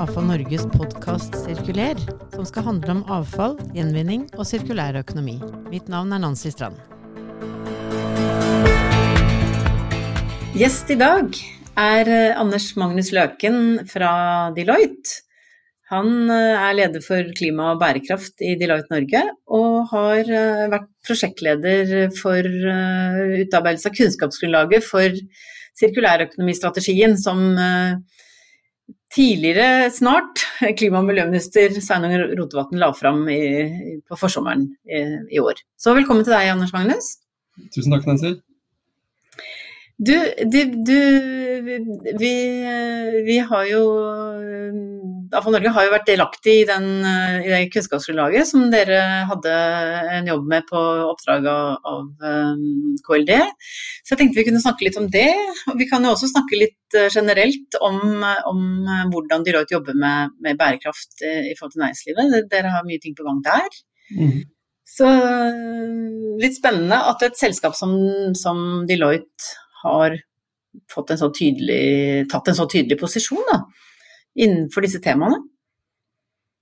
Avfall Norges podkast Sirkuler, som skal handle om avfall, gjenvinning og sirkulær økonomi. Mitt navn er Nancy Strand. Gjest i dag er eh, Anders Magnus Løken fra Deloitte. Han eh, er leder for klima og bærekraft i Deloitte Norge, og har eh, vært prosjektleder for utarbeidelse av kunnskapsgrunnlaget for sirkulærøkonomistrategien som tidligere snart klima- og miljøminister Sveinung Rotevatn la fram i, på forsommeren i, i, år. Så velkommen til deg, Anders Magnus. Tusen takk, Nancy. Du, du, du vi, vi, har jo Avfall Norge har jo vært delaktig i, den, i det kunnskapsgrunnlaget som dere hadde en jobb med på oppdrag av, av KLD. Så jeg tenkte vi kunne snakke litt om det. Og vi kan jo også snakke litt generelt om, om hvordan Deloitte jobber med, med, bærekraft i forhold til næringslivet. Dere har mye ting på gang der. Mm. Så litt spennende at et selskap som, som Deloitte har en så tydelig, tatt en så tydelig posisjon da, innenfor disse temaene?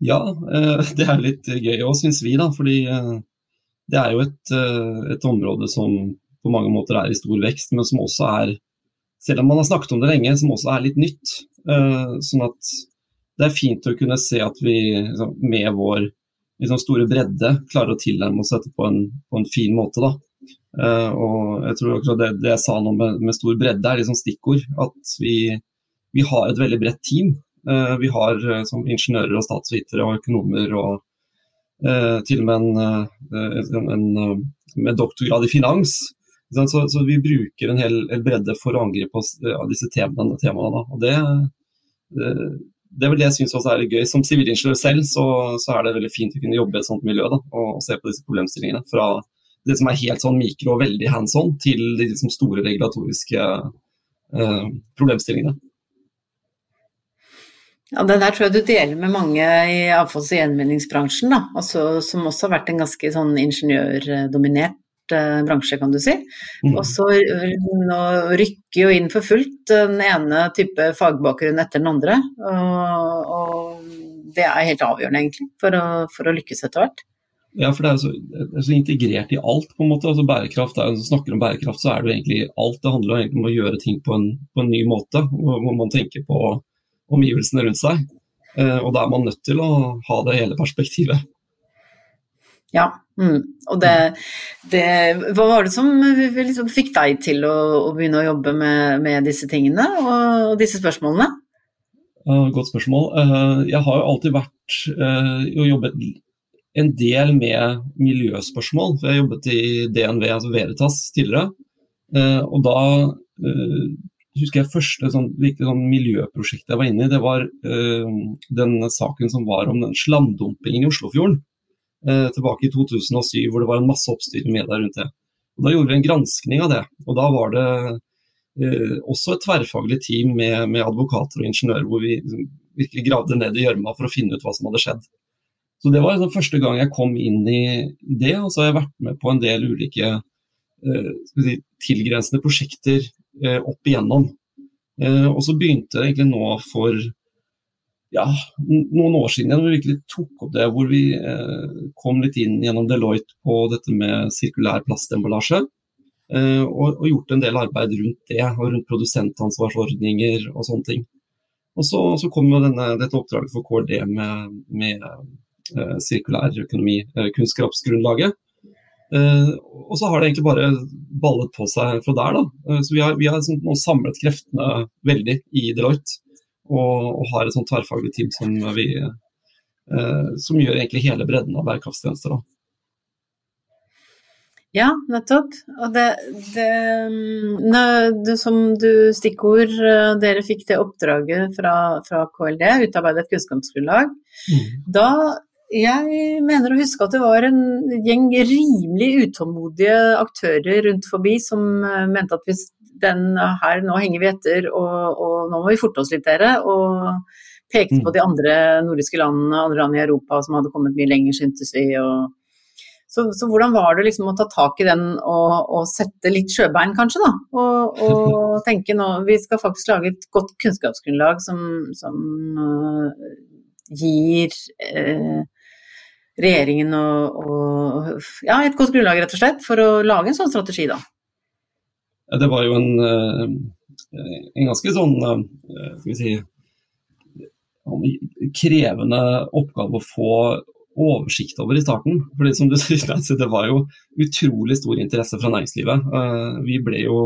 Ja, eh, det er litt gøy òg, syns vi. da, fordi eh, det er jo et, eh, et, område som på mange måter er i stor vekst, men som også er, selv om man har snakket om det lenge, som også er litt nytt. Sånn at det er fint å kunne se at vi liksom, med vår liksom, store bredde klarer å tilnærme oss dette på en, på en fin måte. da. Uh, og jeg tror akkurat det, det jeg sa nå med, med, stor bredde, er liksom stikkord. At vi, vi, har et veldig bredt team. Uh, vi har uh, som ingeniører og statsvitere og økonomer og til og med en, en, en, med doktorgrad i finans. Så, så, vi bruker en hel, hel bredde for å angripe oss disse temaene. temaene og det, det, det, er vel det jeg syns også er gøy. Som sivilingeniør selv så, så, er det veldig fint å kunne jobbe i et sånt miljø da, og, og se på disse problemstillingene. fra det som er helt sånn mikro og veldig hands on, til de liksom store regulatoriske eh, problemstillingene. Ja, Det der tror jeg du deler med mange i avfalls- og gjenvinningsbransjen, da. Altså, som også har vært en ganske sånn ingeniørdominert eh, bransje, kan du si. Mm. Og så rykker jo inn for fullt den ene type fagbakgrunn etter den andre. Og, og det er helt avgjørende, egentlig, for å, for å lykkes etter hvert. Ja, for det er, så, det er så, integrert i alt, på en måte. Altså bærekraft, er, snakker om bærekraft, så er det jo egentlig alt. Det handler egentlig om å gjøre ting på en, på en ny måte, hvor man tenker på omgivelsene rundt seg. Eh, og da er man nødt til å ha det hele perspektivet. Ja, mm. og det, det, Hva var det som liksom fikk deg til å, å, begynne å jobbe med, med disse tingene og, disse spørsmålene? Uh, godt spørsmål. Uh, jeg har jo alltid vært uh, og jobbet en del med miljøspørsmål. for Jeg jobbet i DNV, altså Veritas, tidligere. Eh, og da eh, husker jeg første sånn, virkelig sånn miljøprosjektet jeg var inne i, det var uh, den saken som var om den slamdumpingen i Oslofjorden. Tilbake i 2007, hvor det var en masse oppstyr i media rundt det. Og Da gjorde vi en granskning av det. og Da var det også et tverrfaglig team med, med advokater og ingeniører, hvor vi liksom, virkelig gravde ned i gjørma for å finne ut hva som hadde skjedd. Så Det var liksom første gang jeg kom inn i det, og så har jeg vært med på en del ulike eh, si, tilgrensende prosjekter eh, opp igjennom. Eh, og så begynte det egentlig nå for ja, noen år siden hvor vi virkelig tok opp det, hvor vi eh, kom litt inn gjennom Deloitte på dette med sirkulær plastemballasje. Eh, og, og, gjort en del arbeid rundt det, og rundt produsentansvarsordninger og sånne ting. Og så, så kom jo dette oppdraget for KRD med, med sirkulær økonomi, eh. Eh, og så har det egentlig bare ballet på seg fra der. da. Så Vi har, vi har sånn, nå samlet kreftene veldig i Deloitte, og, og har et sånt tverrfaglig team som, vi, som gjør egentlig hele bredden av bærekraftstjenester. da. Ja, nettopp. Og det, det, det, Som du stikkord, dere fikk det oppdraget fra, fra KLD, utarbeide et kunnskapsgrunnlag. Mm. Da jeg mener å huske at det var en gjeng rimelig utålmodige aktører rundt forbi som eh, mente at hvis den her, nå henger vi etter og, og nå må vi forte oss litt dere. Og pekte på mm. de andre nordiske landene, andre land i Europa som hadde kommet mye lenger, syntes vi. Og, Så, så, hvordan var det liksom å ta tak i den og, og sette litt sjøbein, kanskje, da? Og, og, tenke nå Vi skal faktisk lage et godt kunnskapsgrunnlag som, som uh, gir uh, regjeringen og, og, ja, et godt grunnlag, rett og slett, for å lage en sånn strategi, da. Det var jo en, eh, en ganske sånn skal vi si, krevende oppgave å få oversikt over i starten. Fordi som du sier, Det var jo utrolig stor interesse fra næringslivet. Eh, vi ble jo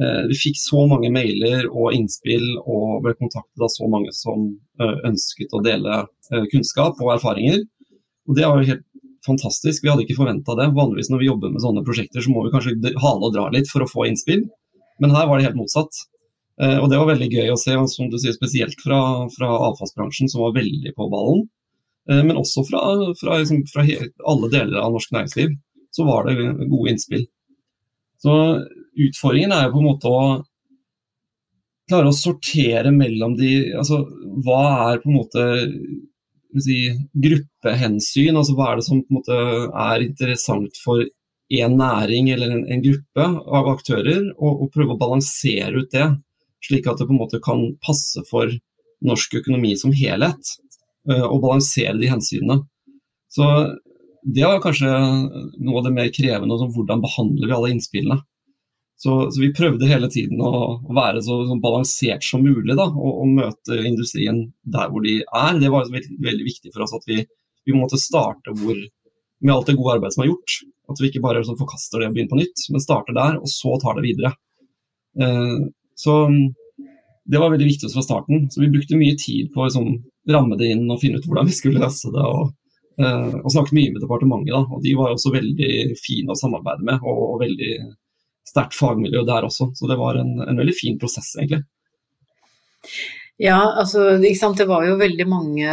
eh, vi fikk så mange mailer og innspill og ble kontaktet av så mange som eh, ønsket å dele kunnskap og erfaringer. Og Det var jo helt fantastisk. Vi hadde ikke forventa det. Vanligvis når vi jobber med sånne prosjekter, så må vi kanskje hale og dra litt for å få innspill. Men her var det helt motsatt. Og Det var veldig gøy å se, som du sier, spesielt fra, fra avfallsbransjen, som var veldig på ballen. Eh, men også fra, fra, liksom, fra, alle deler av norsk næringsliv så var det gode innspill. Så utfordringen er jo på en måte å klare å sortere mellom de altså Hva er på en måte si, gruppehensyn? altså Hva er det som måte er interessant for én næring eller en, en, gruppe av aktører, og, og prøve å balansere ut det, slik at det på en måte kan passe for norsk økonomi som helhet. Eh, og balansere de hensynene. Så det var kanskje noe av det mer krevende, sånn, hvordan behandler vi alle innspillene. Så, så, vi prøvde hele tiden å, være så, så balansert som mulig da, og, og, møte industrien der hvor de er. Det var veldig, veldig viktig for oss at vi, vi måtte starte hvor, med alt det gode arbeidet som er gjort. At vi ikke bare så, forkaster det og begynner på nytt, men starter der, og så tar det videre. Eh, så det var veldig viktig fra starten. Så vi brukte mye tid på liksom, ramme det inn og finne ut hvordan vi skulle løse det. Og, eh, og snakket mye med departementet, da, og de var også veldig fine å samarbeide med. Og, og veldig sterkt fagmiljø der også, så det var en, en veldig fin prosess, egentlig. Ja, altså, det var jo veldig mange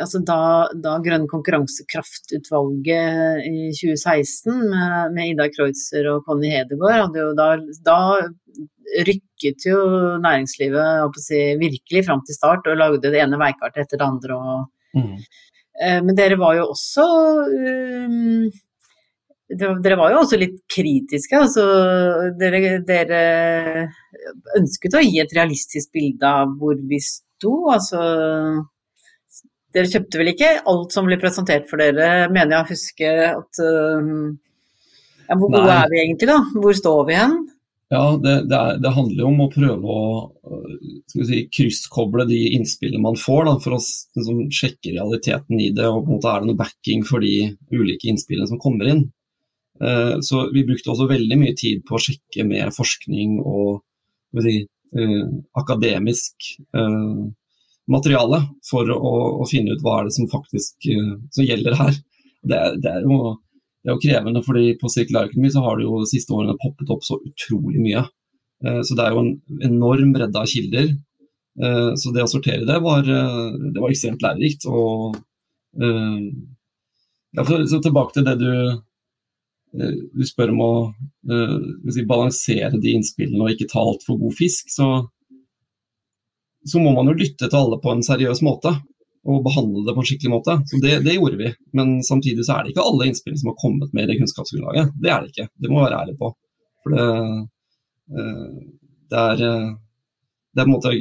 altså Da, da Grønn konkurransekraftutvalget i 2016 med, med Ida Kreutzer og Conny Hedegaard, da, da rykket jo næringslivet si, virkelig fram til start og lagde det ene veikartet etter det andre. Og, mm. eh, men dere var jo også um, dere var jo også litt kritiske. Altså, dere, dere, ønsket å gi et realistisk bilde av hvor vi sto. Altså, dere kjøpte vel ikke alt som ble presentert for dere, mener jeg å huske at um, ja, Hvor gode er vi egentlig, da? Hvor står vi hen? Ja, det, det, er, det, handler jo om å prøve å si, krysskoble de innspillene man får, da, for å liksom, sjekke realiteten i det. og på en måte Er det noe backing for de ulike innspillene som kommer inn. Eh, så Vi brukte også veldig mye tid på å sjekke med forskning og si, eh, akademisk eh, materiale for å, å, finne ut hva er det som faktisk som gjelder her. Det, det er jo det er jo krevende, fordi på sirkulærøkonomi så har det jo de siste årene poppet opp så utrolig mye. Så det er jo en enorm bredde av kilder. Så det å sortere det var, det var ekstremt lærerikt. Og ja, så tilbake til det du, du spør om å si, balansere de innspillene og ikke ta altfor god fisk, så, så må man jo lytte til alle på en seriøs måte og behandle det på en skikkelig måte. Så det, det, gjorde vi. Men samtidig så er det ikke alle innspillene som har kommet med i det kunnskapsgrunnlaget. Det er det ikke. Det må vi være ærlig på. For det, eh, det er, eh, det er på en måte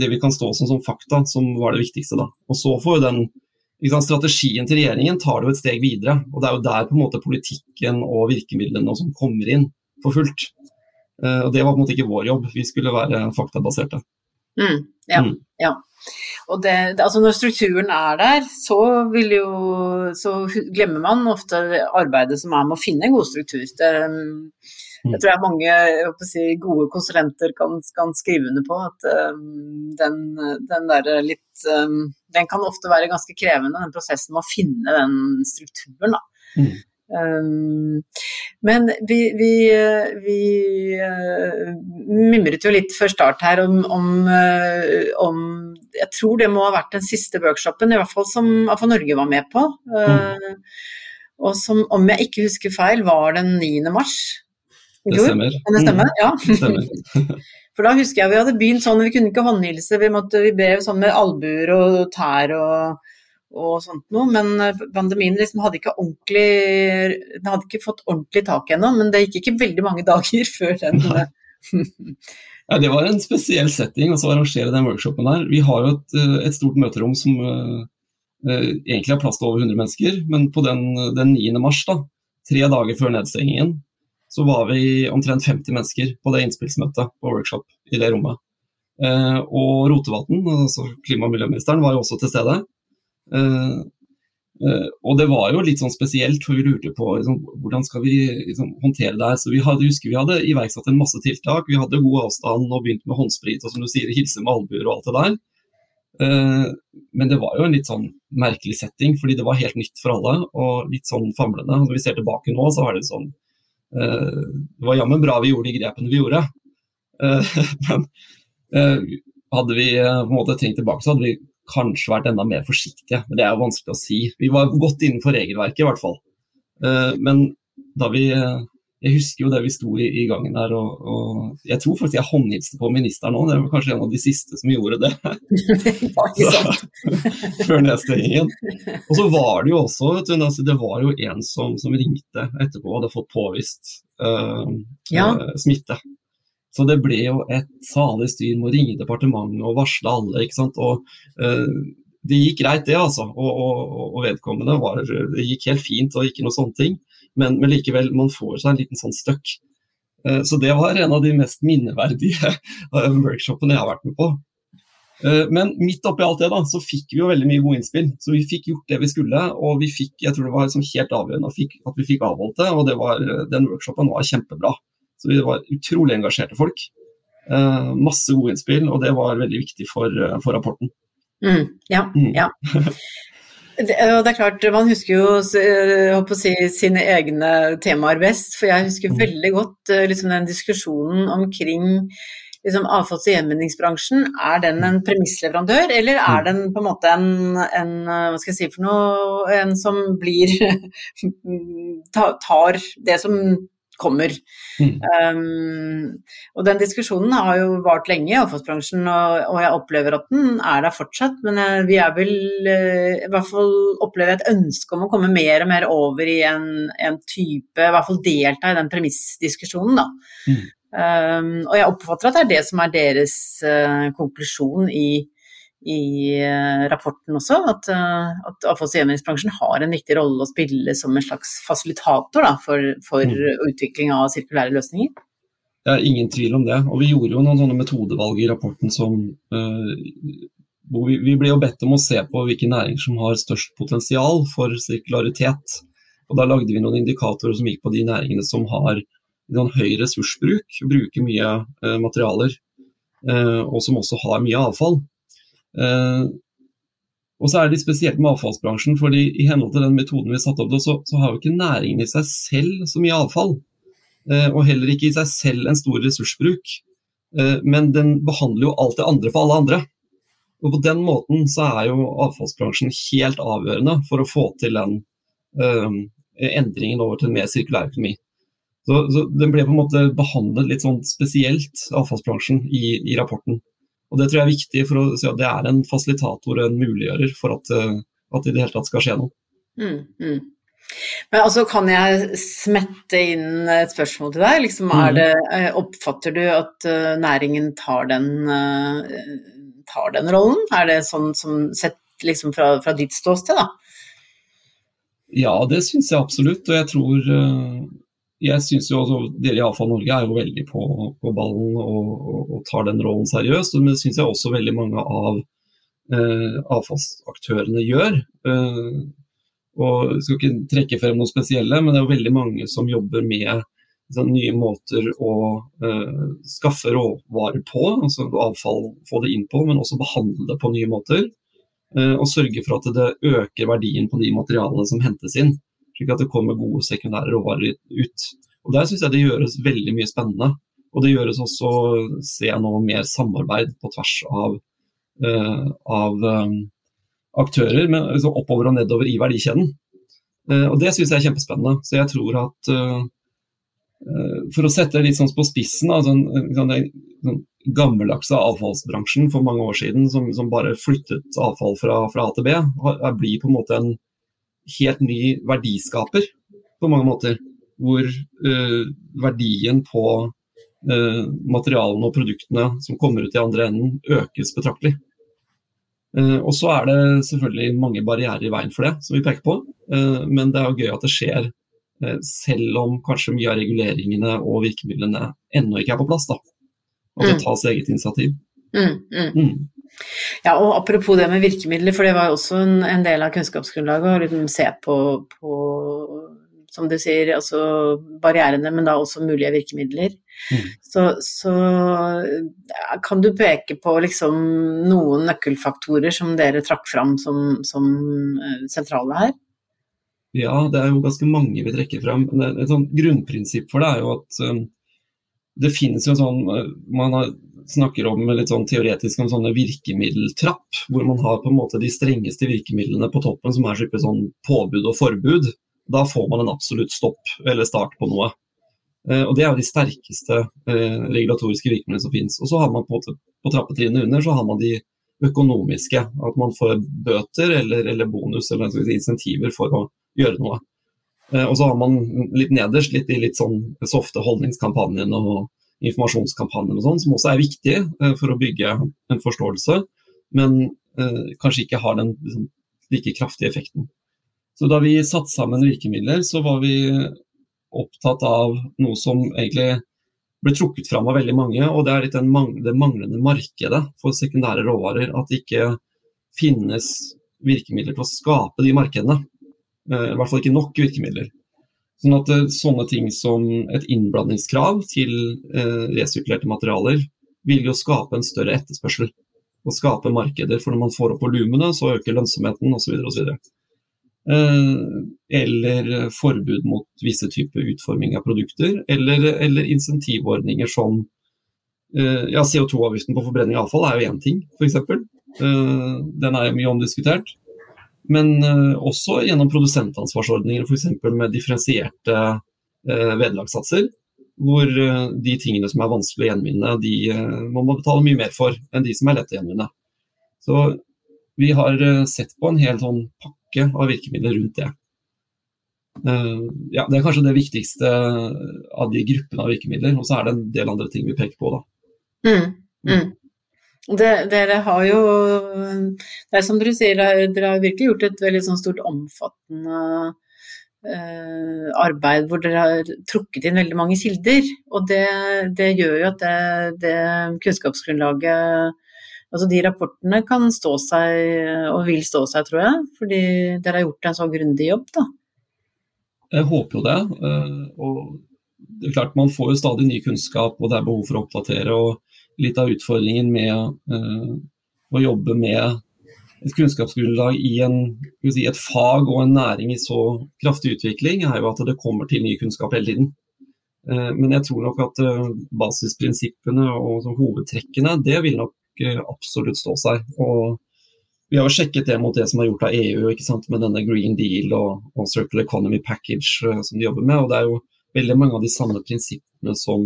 det vi kan stå som som fakta, som var det viktigste. da. Og så får jo den sant, Strategien til regjeringen tar det jo et steg videre. og Det er jo der på en måte politikken og virkemidlene som kommer inn for fullt. Uh, og Det var på en måte ikke vår jobb, vi skulle være faktabaserte. Mm, ja, mm. ja. Og det, altså når strukturen er der, så, jo, så, glemmer man ofte arbeidet som er med å finne en god struktur. Det, jeg tror jeg mange jeg si, gode konsulenter kan, kan, skrive under på at um, den, den der litt um, Den kan ofte være ganske krevende, den prosessen med å finne den strukturen. da. Mm. Um, men vi, vi, vi uh, mimret jo litt før start her om, om, uh, om, Jeg tror det må ha vært den siste workshopen, i hvert fall som iallfall Norge var med på. Uh, mm. Og som, om jeg ikke husker feil, var den 9. mars i fjor. Det stemmer. Det stemme? Mm. Ja. Det stemmer. For da husker jeg vi hadde begynt sånn, vi kunne ikke håndhilse, vi, måtte, vi ble sånn med albuer og tær og og sånt noe. Men pandemien liksom hadde ikke ordentlig Den hadde ikke fått ordentlig tak ennå, men det gikk ikke veldig mange dager før den Ja, Det var en spesiell setting å arrangere den workshopen der. Vi har jo et, et stort møterom som uh, egentlig har plass til over 100 mennesker, men på den, den 9. mars, da, tre dager før nedstengingen, så var vi omtrent 50 mennesker på det innspillsmøtet på workshop i det rommet. Eh, og Rotevatn, altså klima- og miljøministeren, var jo også til stede. Eh, eh, og det var jo litt sånn spesielt, for vi lurte på liksom, hvordan skal vi liksom, håndtere det her. Så vi hadde, husker vi hadde iverksatt en masse tiltak. Vi hadde god avstand og begynt med håndsprit og som du sier, hilse med albuer og alt det der. Uh, men det var jo en litt sånn merkelig setting, fordi det var helt nytt for alle og litt sånn famlende. Når vi ser tilbake nå, så er det sånn Det var jammen bra vi gjorde de grepene vi gjorde. men hadde vi på en måte tenkt tilbake, så hadde vi kanskje vært enda mer forsiktige. Men det er jo vanskelig å si. Vi var godt innenfor regelverket i hvert fall. Men da vi Jeg husker jo det vi sto i, i gangen der, og, og, jeg tror faktisk jeg håndhilste på ministeren òg. Det var kanskje en av de siste som gjorde det. Før nedstengingen. Og så var det jo også du, altså, Det var jo en som, som ringte etterpå og hadde fått påvist uh, ja. smitte. Så det ble jo et salig styr med å ringe departementet og varsle alle. ikke sant? Og uh, Det gikk greit, det, altså. Og, og, og, vedkommende var Det gikk helt fint og ikke noe sånne ting. Men, men likevel, man får seg en liten sånn støkk. Uh, så det var en av de mest minneverdige workshopene jeg har vært med på. Uh, men midt oppi alt det da, så fikk vi jo veldig mye gode innspill. Så vi fikk gjort det vi skulle, og vi fikk, jeg tror det var liksom helt avgjørende at vi fikk avholdt det. Og det var, den workshopen var kjempebra. Så vi var utrolig engasjerte folk. Masse gode innspill, og det var veldig viktig for, for rapporten. Mm, ja, mm. ja. Det, det, er klart, Man husker jo uh, si, sine egne temaer best. For jeg husker mm. veldig godt liksom, den diskusjonen omkring liksom, avfalls- og gjenvinningsbransjen. Er den en premissleverandør, eller er mm. den på en måte en, en hva skal jeg si for noe, en som blir tar det som kommer. Mm. Um, og den diskusjonen har jo vart lenge i avfallsbransjen, og, og, jeg opplever at den er der fortsatt. Men jeg, vi er vel uh, i hvert fall opplever et ønske om å komme mer og mer over i en, en type I hvert fall delta i den premissdiskusjonen, da. Mm. Um, og jeg oppfatter at det er det som er deres uh, konklusjon i i eh, rapporten også, at, eh, at avfalls- og gjenvinningsbransjen har en viktig rolle å spille som en slags fasilitator da, for, for mm. utvikling av sirkulære løsninger. Det er ingen tvil om det. Og vi gjorde jo noen sånne metodevalg i rapporten som uh, hvor vi, vi, ble jo bedt om å se på hvilke næringer som har størst potensial for sirkularitet. Og Da lagde vi noen indikatorer som gikk på de næringene som har noen høy ressursbruk, bruker mye uh, materialer, uh, og som også har mye avfall. Eh, og så er det spesielt med avfallsbransjen, fordi i henhold til den metoden vi satte opp, så, så har jo ikke næringen i seg selv så mye avfall. Eh, og heller ikke i seg selv en stor ressursbruk. Eh, men den behandler jo alt det andre for alle andre. Og på den måten så er jo avfallsbransjen helt avgjørende for å få til den uh, endringen over til en mer sirkulær økonomi. Så, så, Den ble på en måte behandlet litt sånn spesielt, avfallsbransjen, i, i rapporten. Og Det tror jeg er viktig for å si at det er en fasilitator og en muliggjører for at, eh, at det i det hele tatt skal skje noe. Mm, mm. Men altså, Kan jeg smette inn et spørsmål til deg? Liksom, mm. det, eh, oppfatter du at uh, næringen tar den, tar den, rollen? Er det sånn som sett liksom, fra, fra ditt ståsted, da? Ja, det syns jeg absolutt. Og jeg tror jeg synes jo også, Dere i Avfall Norge er jo veldig på, på ballen og, og, og, tar den rollen seriøst. Men det syns jeg også veldig mange av eh, avfallsaktørene gjør. Eh, og Jeg skal ikke trekke frem noe spesielle, men det er jo veldig mange som jobber med liksom, nye måter å eh, skaffe råvarer på. altså Avfall, få det inn på, men også behandle det på nye måter. Eh, og sørge for at det øker verdien på de materialene som hentes inn slik at det kommer gode sekundære råvarer ut. Og Der syns jeg det gjøres veldig mye spennende. Og det gjøres også, ser jeg nå, mer samarbeid på tvers av, uh, av um, aktører, men altså oppover og nedover i verdikjeden. Uh, og Det syns jeg er kjempespennende. Så jeg tror at uh, For å sette det litt sånn på spissen, altså, sånn, gammeldagse avfallsbransjen for mange år siden, som, som bare flyttet avfall fra, fra, A til B, blir på en måte en helt ny verdiskaper på mange måter. Hvor uh, verdien på uh, materialene og produktene som kommer ut i andre enden, økes betraktelig. Uh, og så er det selvfølgelig mange barrierer i veien for det, som vi peker på. men det er jo gøy at det skjer selv om kanskje mye av reguleringene og virkemidlene ennå ikke er på plass. da. At det mm. tas eget initiativ. Mm, mm. Mm. Ja, og Apropos det med virkemidler, for det var jo også en, en del av kunnskapsgrunnlaget å liksom se på, på, som du sier, altså barrierene, men da også mulige virkemidler. Mm. Så, så, kan du peke på liksom noen nøkkelfaktorer som dere trakk fram som, som eh, sentrale her? Ja, det er jo ganske mange vi trekker fram. Et grunnprinsipp for det er jo at um, det finnes jo sånn man Man snakker om litt sånn teoretisk om sånne virkemiddeltrapp, hvor man har på en måte de strengeste virkemidlene på toppen, som er sånn påbud og forbud. Da får man en absolutt stopp eller start på noe. Eh, og Det er jo de sterkeste eh, regulatoriske virkemidlene som finnes. Og så har man på, på trappetrinnet under så har man de økonomiske. At man får bøter eller, eller bonus eller si, insentiver for å gjøre noe. Eh, og så har man litt nederst litt i litt sånn softe holdningskampanjen og informasjonskampanjen og sånn, som også er viktige eh, for å bygge en forståelse, men eh, kanskje ikke har den liksom, like kraftige effekten. Så da vi satte sammen virkemidler, så var vi opptatt av noe som egentlig ble trukket fram av veldig mange, og det er litt det manglende markedet for sekundære råvarer. At det ikke finnes virkemidler til å skape de markedene. Eh, I hvert fall ikke nok virkemidler. Sånn at eh, sånne ting som et innblandingskrav til eh, resirkulerte materialer vil jo skape en større etterspørsel. Og skape markeder, for når man får opp volumene, så øker lønnsomheten osv. osv. Eller forbud mot visse typer utforming av produkter, eller, eller insentivordninger som ja, CO2-avgiften på forbrenning av avfall er jo én ting, f.eks. Den er mye omdiskutert. Men uh, også gjennom produsentansvarsordninger, f.eks. med differensierte uh, vederlagssatser. Hvor uh, de tingene som er vanskelig å gjenvinne, de må man betale mye mer for enn de som er lette å gjenvinne. Så vi har sett på en hel sånn pakke av virkemidler rundt det. ja, Det er kanskje det viktigste av de gruppene av virkemidler. Og så er det en del andre ting vi peker på. da. Mm, mm. Det, dere har jo Det er som dere sier, dere har virkelig gjort et veldig sånn stort omfattende eh, arbeid hvor dere har trukket inn veldig mange kilder. Og det, det gjør jo at det, det, kunnskapsgrunnlaget Altså de rapportene kan stå seg, og vil stå seg, tror jeg. Fordi dere har gjort en så grundig jobb, da. Jeg håper jo det. Eh, og det er klart Man får jo stadig ny kunnskap, og det er behov for å oppdatere. og litt av utfordringen med uh, å jobbe med et kunnskapsgrunnlag i en, si, et fag og en næring i så kraftig utvikling, er jo at det kommer til ny kunnskap hele tiden. Uh, men jeg tror nok at uh, basisprinsippene og hovedtrekkene, det vil nok absolutt stå seg. Og vi har jo sjekket det mot det som er gjort av EU med denne Green Deal og, og, Circle Economy Package som de jobber med. og Det er jo veldig mange av de samme prinsippene som,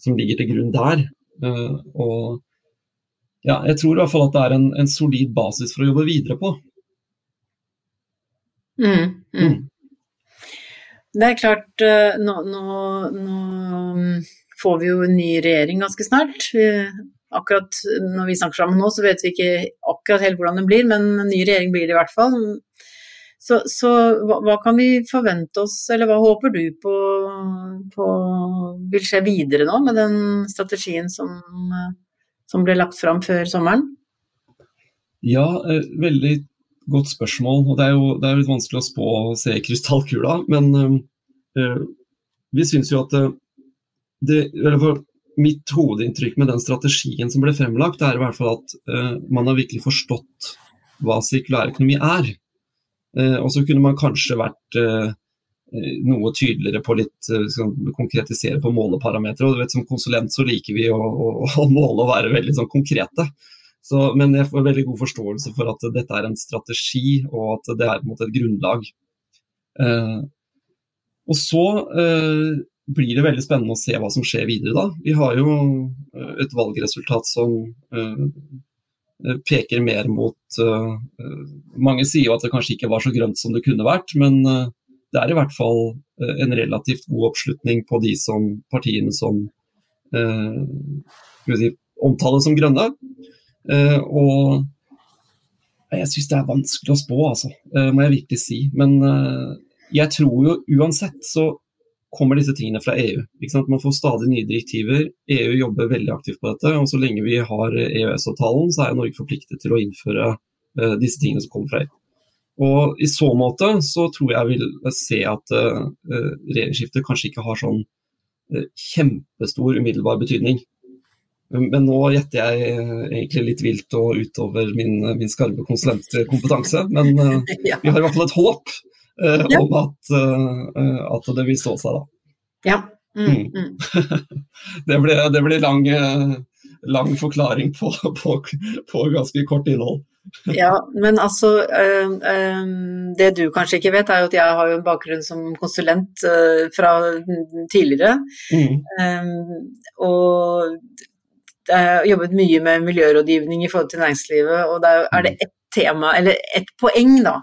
som ligger til grunn der. Eh, og ja, jeg tror i hvert fall at det er en, en solid basis for å jobbe videre på. Mm, mm. Mm. Det er klart, eh, nå, nå, nå, får vi jo en ny regjering ganske snart. Akkurat når vi snakker sammen nå, så vet vi ikke akkurat helt hvordan det blir, men en ny regjering blir det i hvert fall. Så, så hva, hva, kan vi forvente oss, eller hva håper du på, på, vil skje videre nå med den strategien som, som ble lagt fram før sommeren? Ja, eh, veldig godt spørsmål. og Det er jo det er litt vanskelig å spå og se i krystallkula. Men eh, vi syns jo at det, eller Mitt hovedinntrykk med den strategien som ble fremlagt, er i hvert fall at eh, man har virkelig forstått hva sirkulær økonomi er. Eh, og så kunne man kanskje vært eh, noe tydeligere på litt sånn, konkretisere på måleparametere. Og du vet, Som konsulent så liker vi å, å, å måle og være veldig sånn konkrete. Så, men jeg får veldig god forståelse for at dette er en strategi, og at det er på en måte et grunnlag. Eh, og så, eh, blir det veldig spennende å se hva som skjer videre da. Vi har jo eh, et valgresultat som uh, peker mer mot uh, Mange sier jo at det kanskje ikke var så grønt som det kunne vært, men uh, det er i hvert fall en relativt god oppslutning på de som, partiene som si, omtales som grønne. og jeg syns det er vanskelig å spå, altså, må jeg virkelig si. Men jeg tror jo uansett så kommer disse tingene fra EU. Man får stadig nye direktiver. EU jobber veldig aktivt på dette. og Så lenge vi har EØS-avtalen, så er Norge forpliktet til å innføre uh, disse tingene som kommer fra EU. Og I så måte så tror jeg vil se at uh, regjeringsskiftet kanskje ikke har sånn uh, kjempestor umiddelbar betydning. Men nå gjetter jeg egentlig litt vilt og utover min, min skarve konsulentkompetanse. Men vi har i hvert fall et håp uh, ja. om at, uh, at, det vil stå seg, da. Ja. Mm, mm. det, ble, det ble lang, lang forklaring på, på, på, ganske kort innhold. ja, men altså øh, øh, Det du kanskje ikke vet, er jo at jeg har jo en bakgrunn som konsulent øh, fra tidligere. Mm. Um, og jeg har jobbet mye med miljørådgivning i forhold til næringslivet, og da er det ett tema, eller ett poeng, da,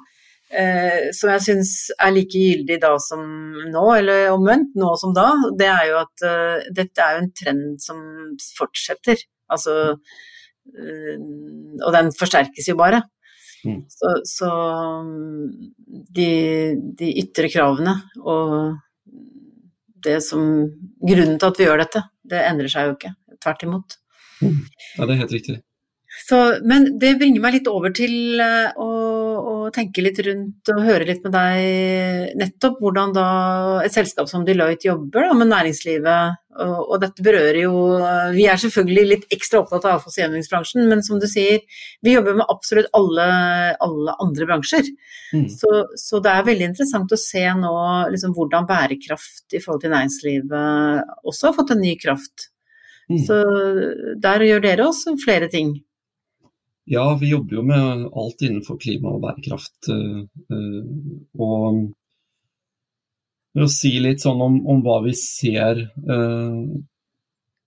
eh, som jeg syns er like gyldig da som nå, eller omvendt, nå som da, det er jo at eh, dette er jo en trend som fortsetter. Altså eh, Og den forsterkes jo bare. Mm. Så, så de, de, ytre kravene og det som Grunnen til at vi gjør dette, det endrer seg jo ikke. Tvert imot. Mm. Ja, det er helt riktig. Så, men det bringer meg litt over til uh, å, å, tenke litt rundt og høre litt med deg nettopp hvordan da et selskap som Deloitte jobber da, med næringslivet. Og, og, dette berører jo Vi er selvfølgelig litt ekstra opptatt av avfalls- og gjenvinningsbransjen, men som du sier, vi jobber med absolutt alle, alle andre bransjer. Mm. Så, så, det er veldig interessant å se nå liksom, hvordan bærekraft i forhold til næringslivet også har fått en ny kraft. Mm. Så der gjør dere også flere ting. Ja, vi jobber jo med alt innenfor klima og bærekraft. Eh, eh, og for å si litt sånn om, om hva vi ser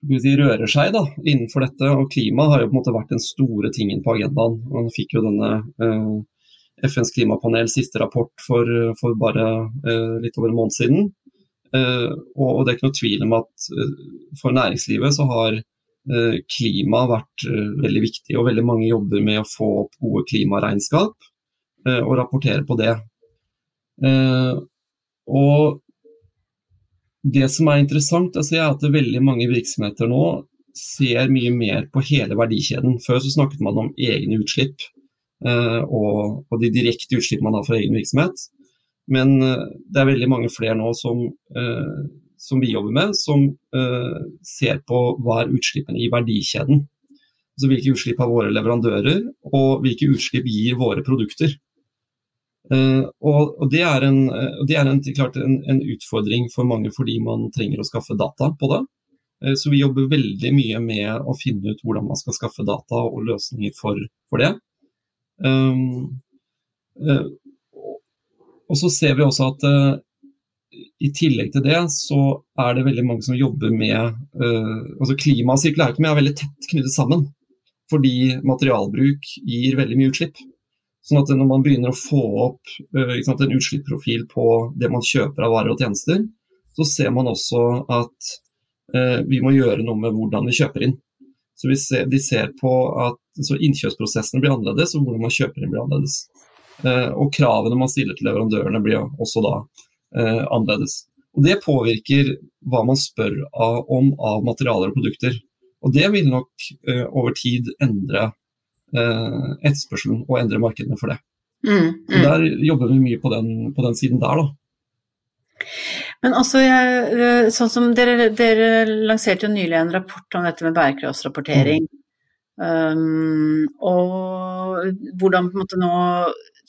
de rører seg da, innenfor dette. Og klima har jo på en måte vært den store tingen på agendaen. Man fikk jo denne eh, FNs klimapanel siste rapport for, for bare eh, litt over en måned siden. Og, og, det er ikke noe tvil om at for næringslivet så har Eh, klima har vært eh, veldig viktig, og veldig mange jobber med å få opp gode klimaregnskap eh, og rapportere på det. Og det som er interessant, altså er at veldig mange virksomheter nå ser mye mer på hele verdikjeden. Før så snakket man om egne utslipp og, de direkte utslipp man har fra egen virksomhet. Men det er veldig mange flere nå som som vi jobber med, som uh, ser på hva er utslippene i verdikjeden. Altså Hvilke utslipp har våre leverandører, og hvilke utslipp gir våre produkter. Uh, og, og, Det er, en, uh, det er en, klart en, en, utfordring for mange fordi man trenger å skaffe data på det. Uh, så vi jobber veldig mye med å finne ut hvordan man skal skaffe data og løsninger for, for det. Um, og så ser vi også at i tillegg til det så er det veldig mange som jobber med uh, altså Klima og sirkulærøkonomi er veldig tett knyttet sammen. Fordi materialbruk gir veldig mye utslipp. Sånn at når man begynner å få opp uh, sant, en utslippsprofil på det man kjøper av varer og tjenester, så ser man også at uh, vi må gjøre noe med hvordan vi kjøper inn. Så ser, De ser på at innkjøpsprosessene blir annerledes, og hvordan man kjøper inn blir annerledes. og kravene man stiller til leverandørene blir også da eh, annerledes. Og Det påvirker hva man spør av, om av materialer og produkter. Og Det vil nok eh, over tid endre eh, etterspørselen og endre markedene for det. Mm, mm. Der jobber vi mye på den, på den siden der, da. Men også, jeg, sånn som dere, dere, lanserte jo nylig en rapport om dette med bærekraftsrapportering. Mm. Um, og hvordan på en måte nå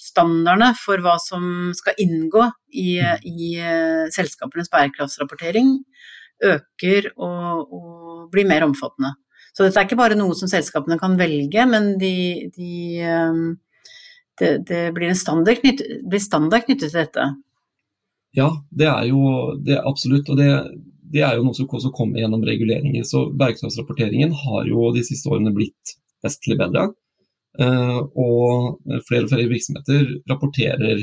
standardene for hva som skal inngå i, mm. i uh, selskapenes bærekraftsrapportering, øker og, og, blir mer omfattende. Så dette er ikke bare noe som selskapene kan velge, men de, de, um, det, det, blir en standard, knyttet, blir standard knyttet til dette. Ja, det er jo det er absolutt. Og det, det er jo noe som også kommer gjennom reguleringer. Så bærekraftsrapporteringen har jo de siste årene blitt vestlig bedre. Uh, og flere og flere virksomheter rapporterer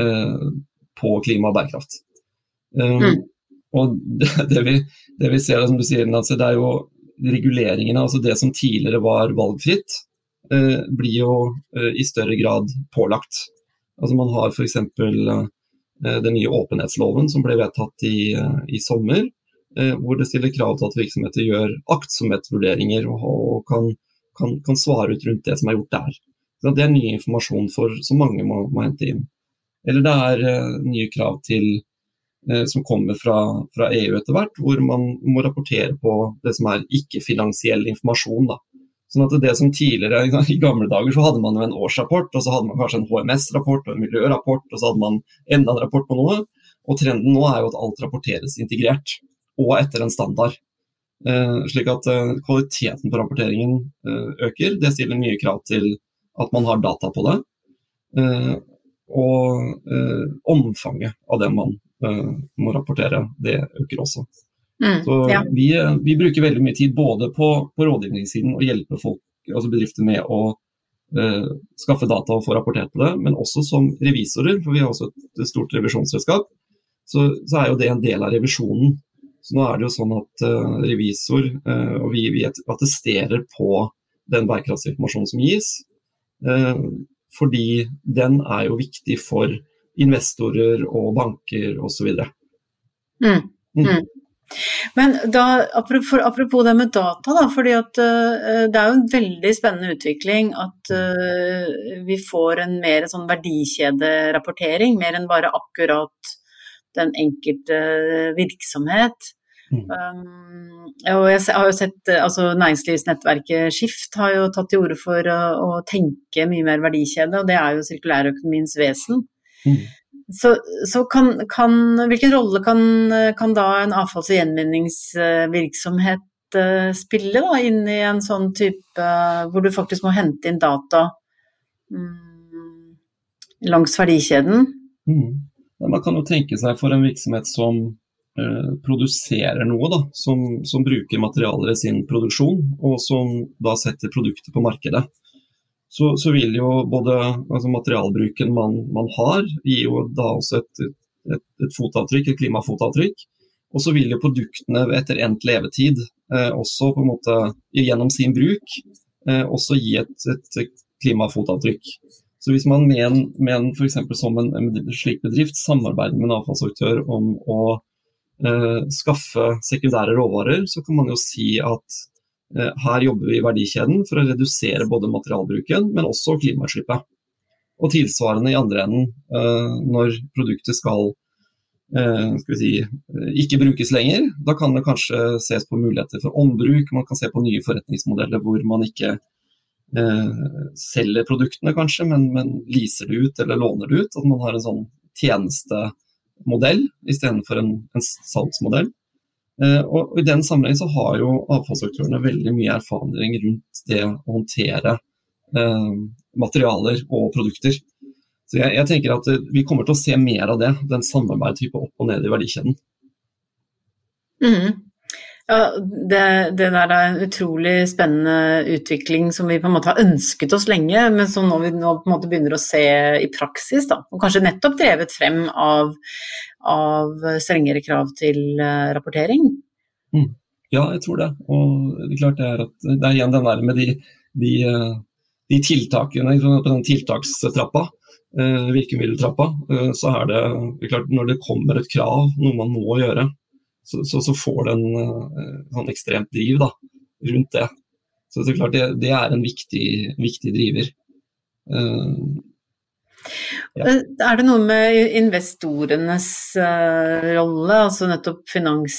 uh, på klima og bærekraft. Um, mm. Og det, det, vi, det, vi, ser, som du sier, Nancy, det er jo reguleringene, altså det som tidligere var valgfritt, blir jo i større grad pålagt. Altså Man har f.eks. den nye åpenhetsloven som ble vedtatt i, i sommer, hvor det stiller krav til at virksomheter gjør aktsomhetsvurderinger og, og kan kan, kan, svare ut rundt det som er gjort der. Så det er ny informasjon for, som mange må, må hente inn. Eller det er uh, nye krav til, uh, som kommer fra, fra, EU etter hvert, hvor man må rapportere på det som er ikke-finansiell informasjon. Da. Sånn at det som tidligere, I gamle dager så hadde man jo en årsrapport, og så hadde man kanskje en HMS-rapport og en miljørapport, og så hadde man enda en rapport på noe. Og Trenden nå er jo at alt rapporteres integrert, og etter en standard. Eh, slik at eh, kvaliteten på rapporteringen eh, øker. Det stiller nye krav til at man har data på det. Og omfanget av det man må rapportere, det øker også. Mm, Så ja. vi, vi, bruker veldig mye tid både på, på rådgivningssiden og hjelpe folk, altså bedrifter med å uh, skaffe data og få rapportert på det, men også som revisorer, for vi har også et, stort revisjonsselskap. Så, så, er jo det en del av revisjonen. Så nå er det jo sånn at uh, revisor uh, og vi, vi, attesterer på den bærekraftsinformasjonen som gis. Uh, fordi den er jo viktig for investorer og banker osv. Mm. Mm. mm. Men da, apropos, apropos, det med data, da, fordi at uh, det er jo en veldig spennende utvikling at uh, vi får en mer sånn verdikjederapportering, mer enn bare akkurat den enkelte virksomhet. Mm. Um, og jeg har jo sett altså Næringslivsnettverket Skift har jo tatt til orde for å, å, tenke mye mer verdikjede, og det er jo sirkulærøkonomiens vesen. Mm. Så, så kan, kan, hvilken rolle kan, kan, da en avfalls- og gjenvinningsvirksomhet uh, spille da, inn i en sånn type uh, hvor du faktisk må hente inn data um, langs verdikjeden? Mm. Man kan jo tenke seg for en virksomhet som eh, produserer noe, da, som, som, bruker materialer i sin produksjon, og som da setter produkter på markedet. Så, så vil jo både altså materialbruken man, man, har, gi jo da også et, et, et fotavtrykk, et klimafotavtrykk. Og så vil jo produktene etter endt levetid eh, også på en måte gjennom sin bruk eh, også gi et, et klimafotavtrykk. Så hvis man med en, med en f.eks. som en, en, slik bedrift samarbeider med en avfallsaktør om å eh, skaffe sekundære råvarer, så kan man jo si at eh, her jobber vi i verdikjeden for å redusere både materialbruken, men også klimautslippet. Og tilsvarende i andre enden, eh, når produktet skal, eh, skal si, ikke brukes lenger, da kan det kanskje ses på muligheter for ombruk, man kan se på nye forretningsmodeller hvor man ikke eh, selger produktene, kanskje, men, men leaser det ut eller låner det ut. At man har en sånn tjenestemodell istedenfor en, en salgsmodell. Eh, og, I den sammenheng så har jo avfallsaktørene veldig mye erfaring rundt det å håndtere eh, materialer og produkter. Så jeg, jeg, tenker at eh, Vi kommer til å se mer av det, den samarbeidet opp og ned i verdikjeden. Mm. Ja, det, det, der er en utrolig spennende utvikling som vi på en måte har ønsket oss lenge, men som nå vi nå på en måte begynner å se i praksis. Da. Og kanskje nettopp drevet frem av, av strengere krav til uh, rapportering. Mm. Ja, jeg tror det. Og det er klart det er, at, det er igjen den der med de, de, eh, de tiltakene på den tiltakstrappa. Uh, virkemiddeltrappa, så er det, det er klart når det kommer et krav, noe man må gjøre, så, så, så får det en uh, sånn ekstremt driv da, rundt det. Så er klart det, det er en viktig, viktig driver. Uh, ja. Er det noe med investorenes uh, rolle, altså nettopp finans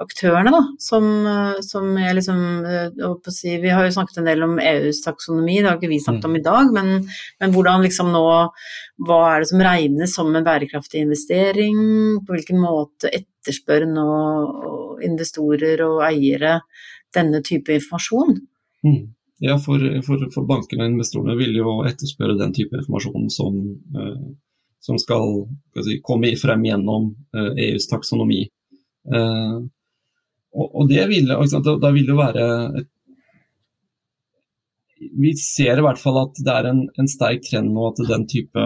finansaktørene, da, som, som jeg liksom eh, si, Vi har jo snakket en del om EUs taksonomi, det har ikke vi snakket om i dag, men, men, hvordan liksom nå Hva er det som regnes som en bærekraftig investering? På hvilken måte etterspør nå investorer og eiere denne type informasjon? Mm. Ja, for, for, for, bankene og investorene vil jo etterspørre den type informasjon som uh, som skal, skal si, komme frem gjennom EUs taksonomi. Og, og det vil, da vil det være et vi ser i hvert fall at det er en, en sterk trend nå at den type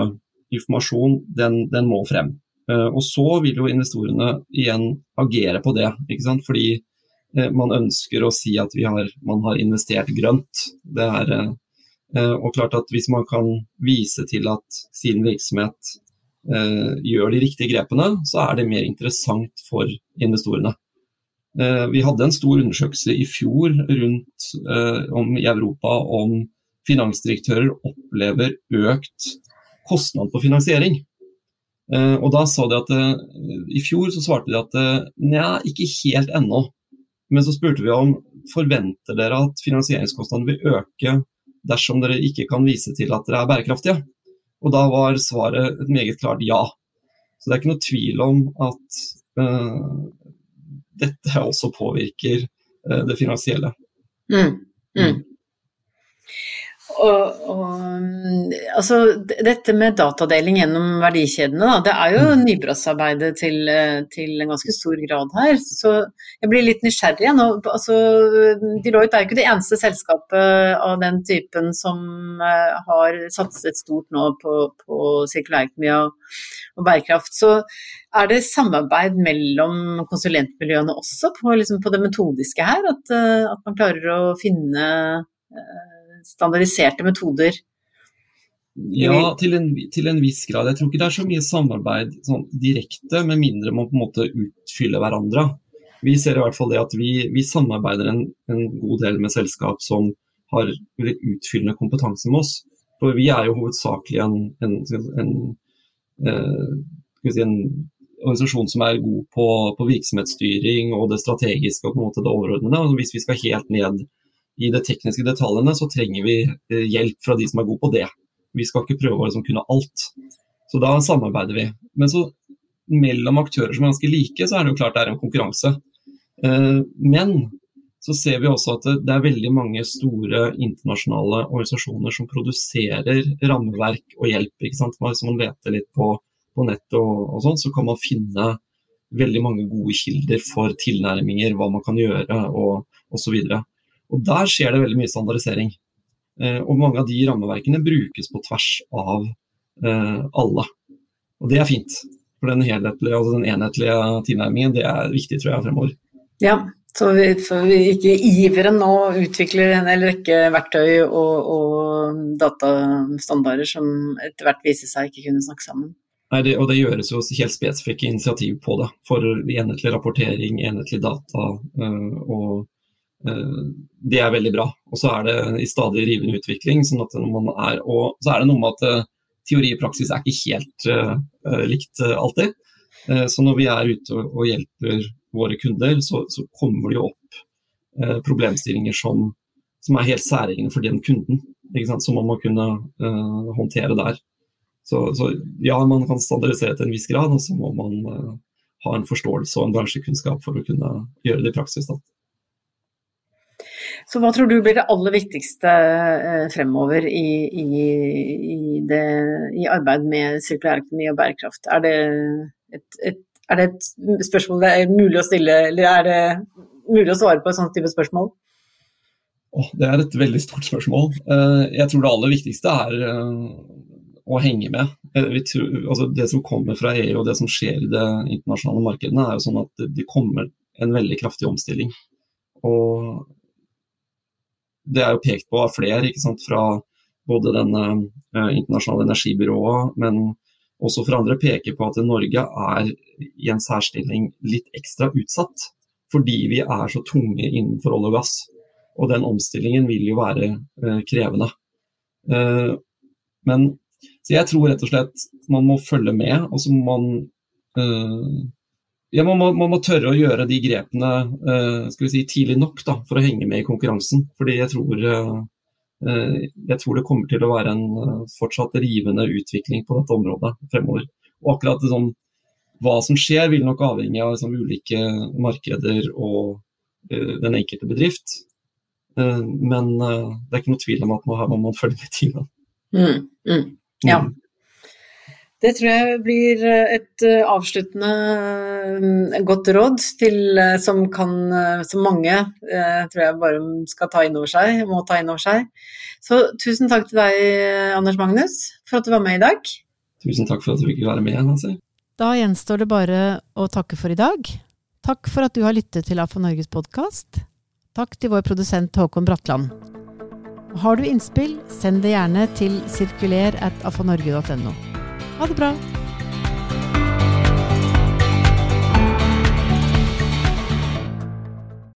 informasjon den, den må frem. Uh, og så vil jo investorene igjen agere på det. ikke sant? Fordi uh, man ønsker å si at har, man har investert grønt. Det er, uh, og klart at Hvis man kan vise til at sin virksomhet gjør de riktige grepene, så er det mer interessant for investorene. Eh, vi hadde en stor undersøkelse i fjor rundt eh, om, i Europa om finansdirektører opplever økt kostnad på finansiering. Eh, og da sa de at I fjor så svarte de at nja, ikke helt ennå. Men så spurte vi om forventer dere at finansieringskostnadene vil øke dersom dere ikke kan vise til at dere er bærekraftige. Og da var svaret et meget klart ja. Så det er ikke noe tvil om at dette også påvirker eh, det finansielle. Mm. Mm. mm. Og, og, altså, dette med datadeling gjennom verdikjedene, da, det er jo mm. nybrottsarbeidet til, til, en ganske stor grad her. Så jeg blir litt nysgjerrig. Nå, altså, Deloitte er jo ikke det eneste selskapet av den typen som uh, har satset stort nå på, på sirkulærøkonomi og, og, bærekraft. Så er det samarbeid mellom konsulentmiljøene også på, liksom, på det metodiske her? At, uh, at man klarer å finne standardiserte metoder? Ja, til en, til en, viss grad. Jeg tror ikke det er så mye samarbeid sånn, direkte, med mindre man på en måte utfyller hverandre. Vi ser i hvert fall det at vi, vi samarbeider en, en, god del med selskap som har utfyllende kompetanse med oss. For vi er jo hovedsakelig en, en, en eh, si, organisasjon som er god på, på, virksomhetsstyring og det strategiske og på en måte det overordnede. Og hvis vi skal helt ned i de tekniske detaljene, så trenger vi eh, hjelp fra de som er gode på det. Vi skal ikke prøve å liksom kunne alt. Så da samarbeider vi. Men så mellom aktører som er ganske like, så er det jo klart det er en konkurranse. Eh, men så ser vi også at det er veldig mange store internasjonale organisasjoner som produserer rammeverk og hjelp. ikke sant? Hvis man leter litt på, på nettet og, og sånn, så kan man finne veldig mange gode kilder for tilnærminger, hva man kan gjøre og osv. Og Der skjer det veldig mye standardisering. Eh, og mange av de rammeverkene brukes på tvers av eh, alle. Og det er fint. For den helhetlige og den enhetlige tilnærmingen det er viktig tror jeg fremover. Ja, så vi, så vi ikke iveren nå utvikler en hel rekke verktøy og, og datastandarder som etter hvert viser seg ikke kunne snakke sammen. Nei, det, og det gjøres jo helt spesifikke initiativ på det. For enhetlig rapportering, enhetlig data øh, og det er veldig bra. Og så er det i stadig rivende utvikling. sånn at man er, og så er det noe med at uh, teori og praksis er ikke helt uh, likt uh, alltid. så når vi er ute og hjelper våre kunder, så, så kommer det jo opp problemstillinger som, som, er helt særegne for den kunden. Som man må kunne håndtere der. Så, så, ja, man kan standardisere til en viss grad, og så må man ha en forståelse og en bransjekunnskap for å kunne gjøre det i praksis. da. Så hva tror du blir det aller viktigste eh, fremover i, i, i, det, i arbeid med sirkulærøkonomi og bærekraft? Er det et, et, er det et spørsmål det er mulig å stille, eller er det mulig å svare på et sånt type spørsmål? Det er et veldig stort spørsmål. Eh, jeg tror det aller viktigste er eh, å henge med. Tror, altså det som kommer fra EU og det som skjer i det internasjonale markedene, er jo sånn at det kommer en veldig kraftig omstilling. Og det er jo pekt på av flere, ikke sant, fra både denne eh, internasjonale energibyrået, men også fra andre peker på at Norge er i en særstilling litt ekstra utsatt. Fordi vi er så tunge innenfor olje og gass. Og den omstillingen vil jo være eh, krevende. Eh, men så jeg tror rett og slett man må følge med, og så må man eh, ja, man må, man må, tørre å gjøre de grepene uh, skal vi si, tidlig nok da, for å henge med i konkurransen. Fordi jeg tror, uh, jeg tror det kommer til å være en uh, fortsatt rivende utvikling på dette området fremover. Og akkurat sånn, hva som skjer vil nok avhenge av liksom, ulike markeder og den enkelte bedrift. men det er ikke noe tvil om at nå her må man følge med tida. Mm, mm, ja. Mm. Det tror jeg blir et avsluttende godt råd til, som, kan, som mange tror jeg bare skal ta inn over seg, må ta inn over seg. Så tusen takk til deg, Anders Magnus, for at du var med i dag. Tusen takk for at du fikk være med, Nancy. Da gjenstår det bare å takke for i dag. Takk for at du har lyttet til AFO Norges podkast. Takk til vår produsent Håkon Bratland. Har du innspill, send det gjerne til sirkuler at afonorge.no. Ha det bra!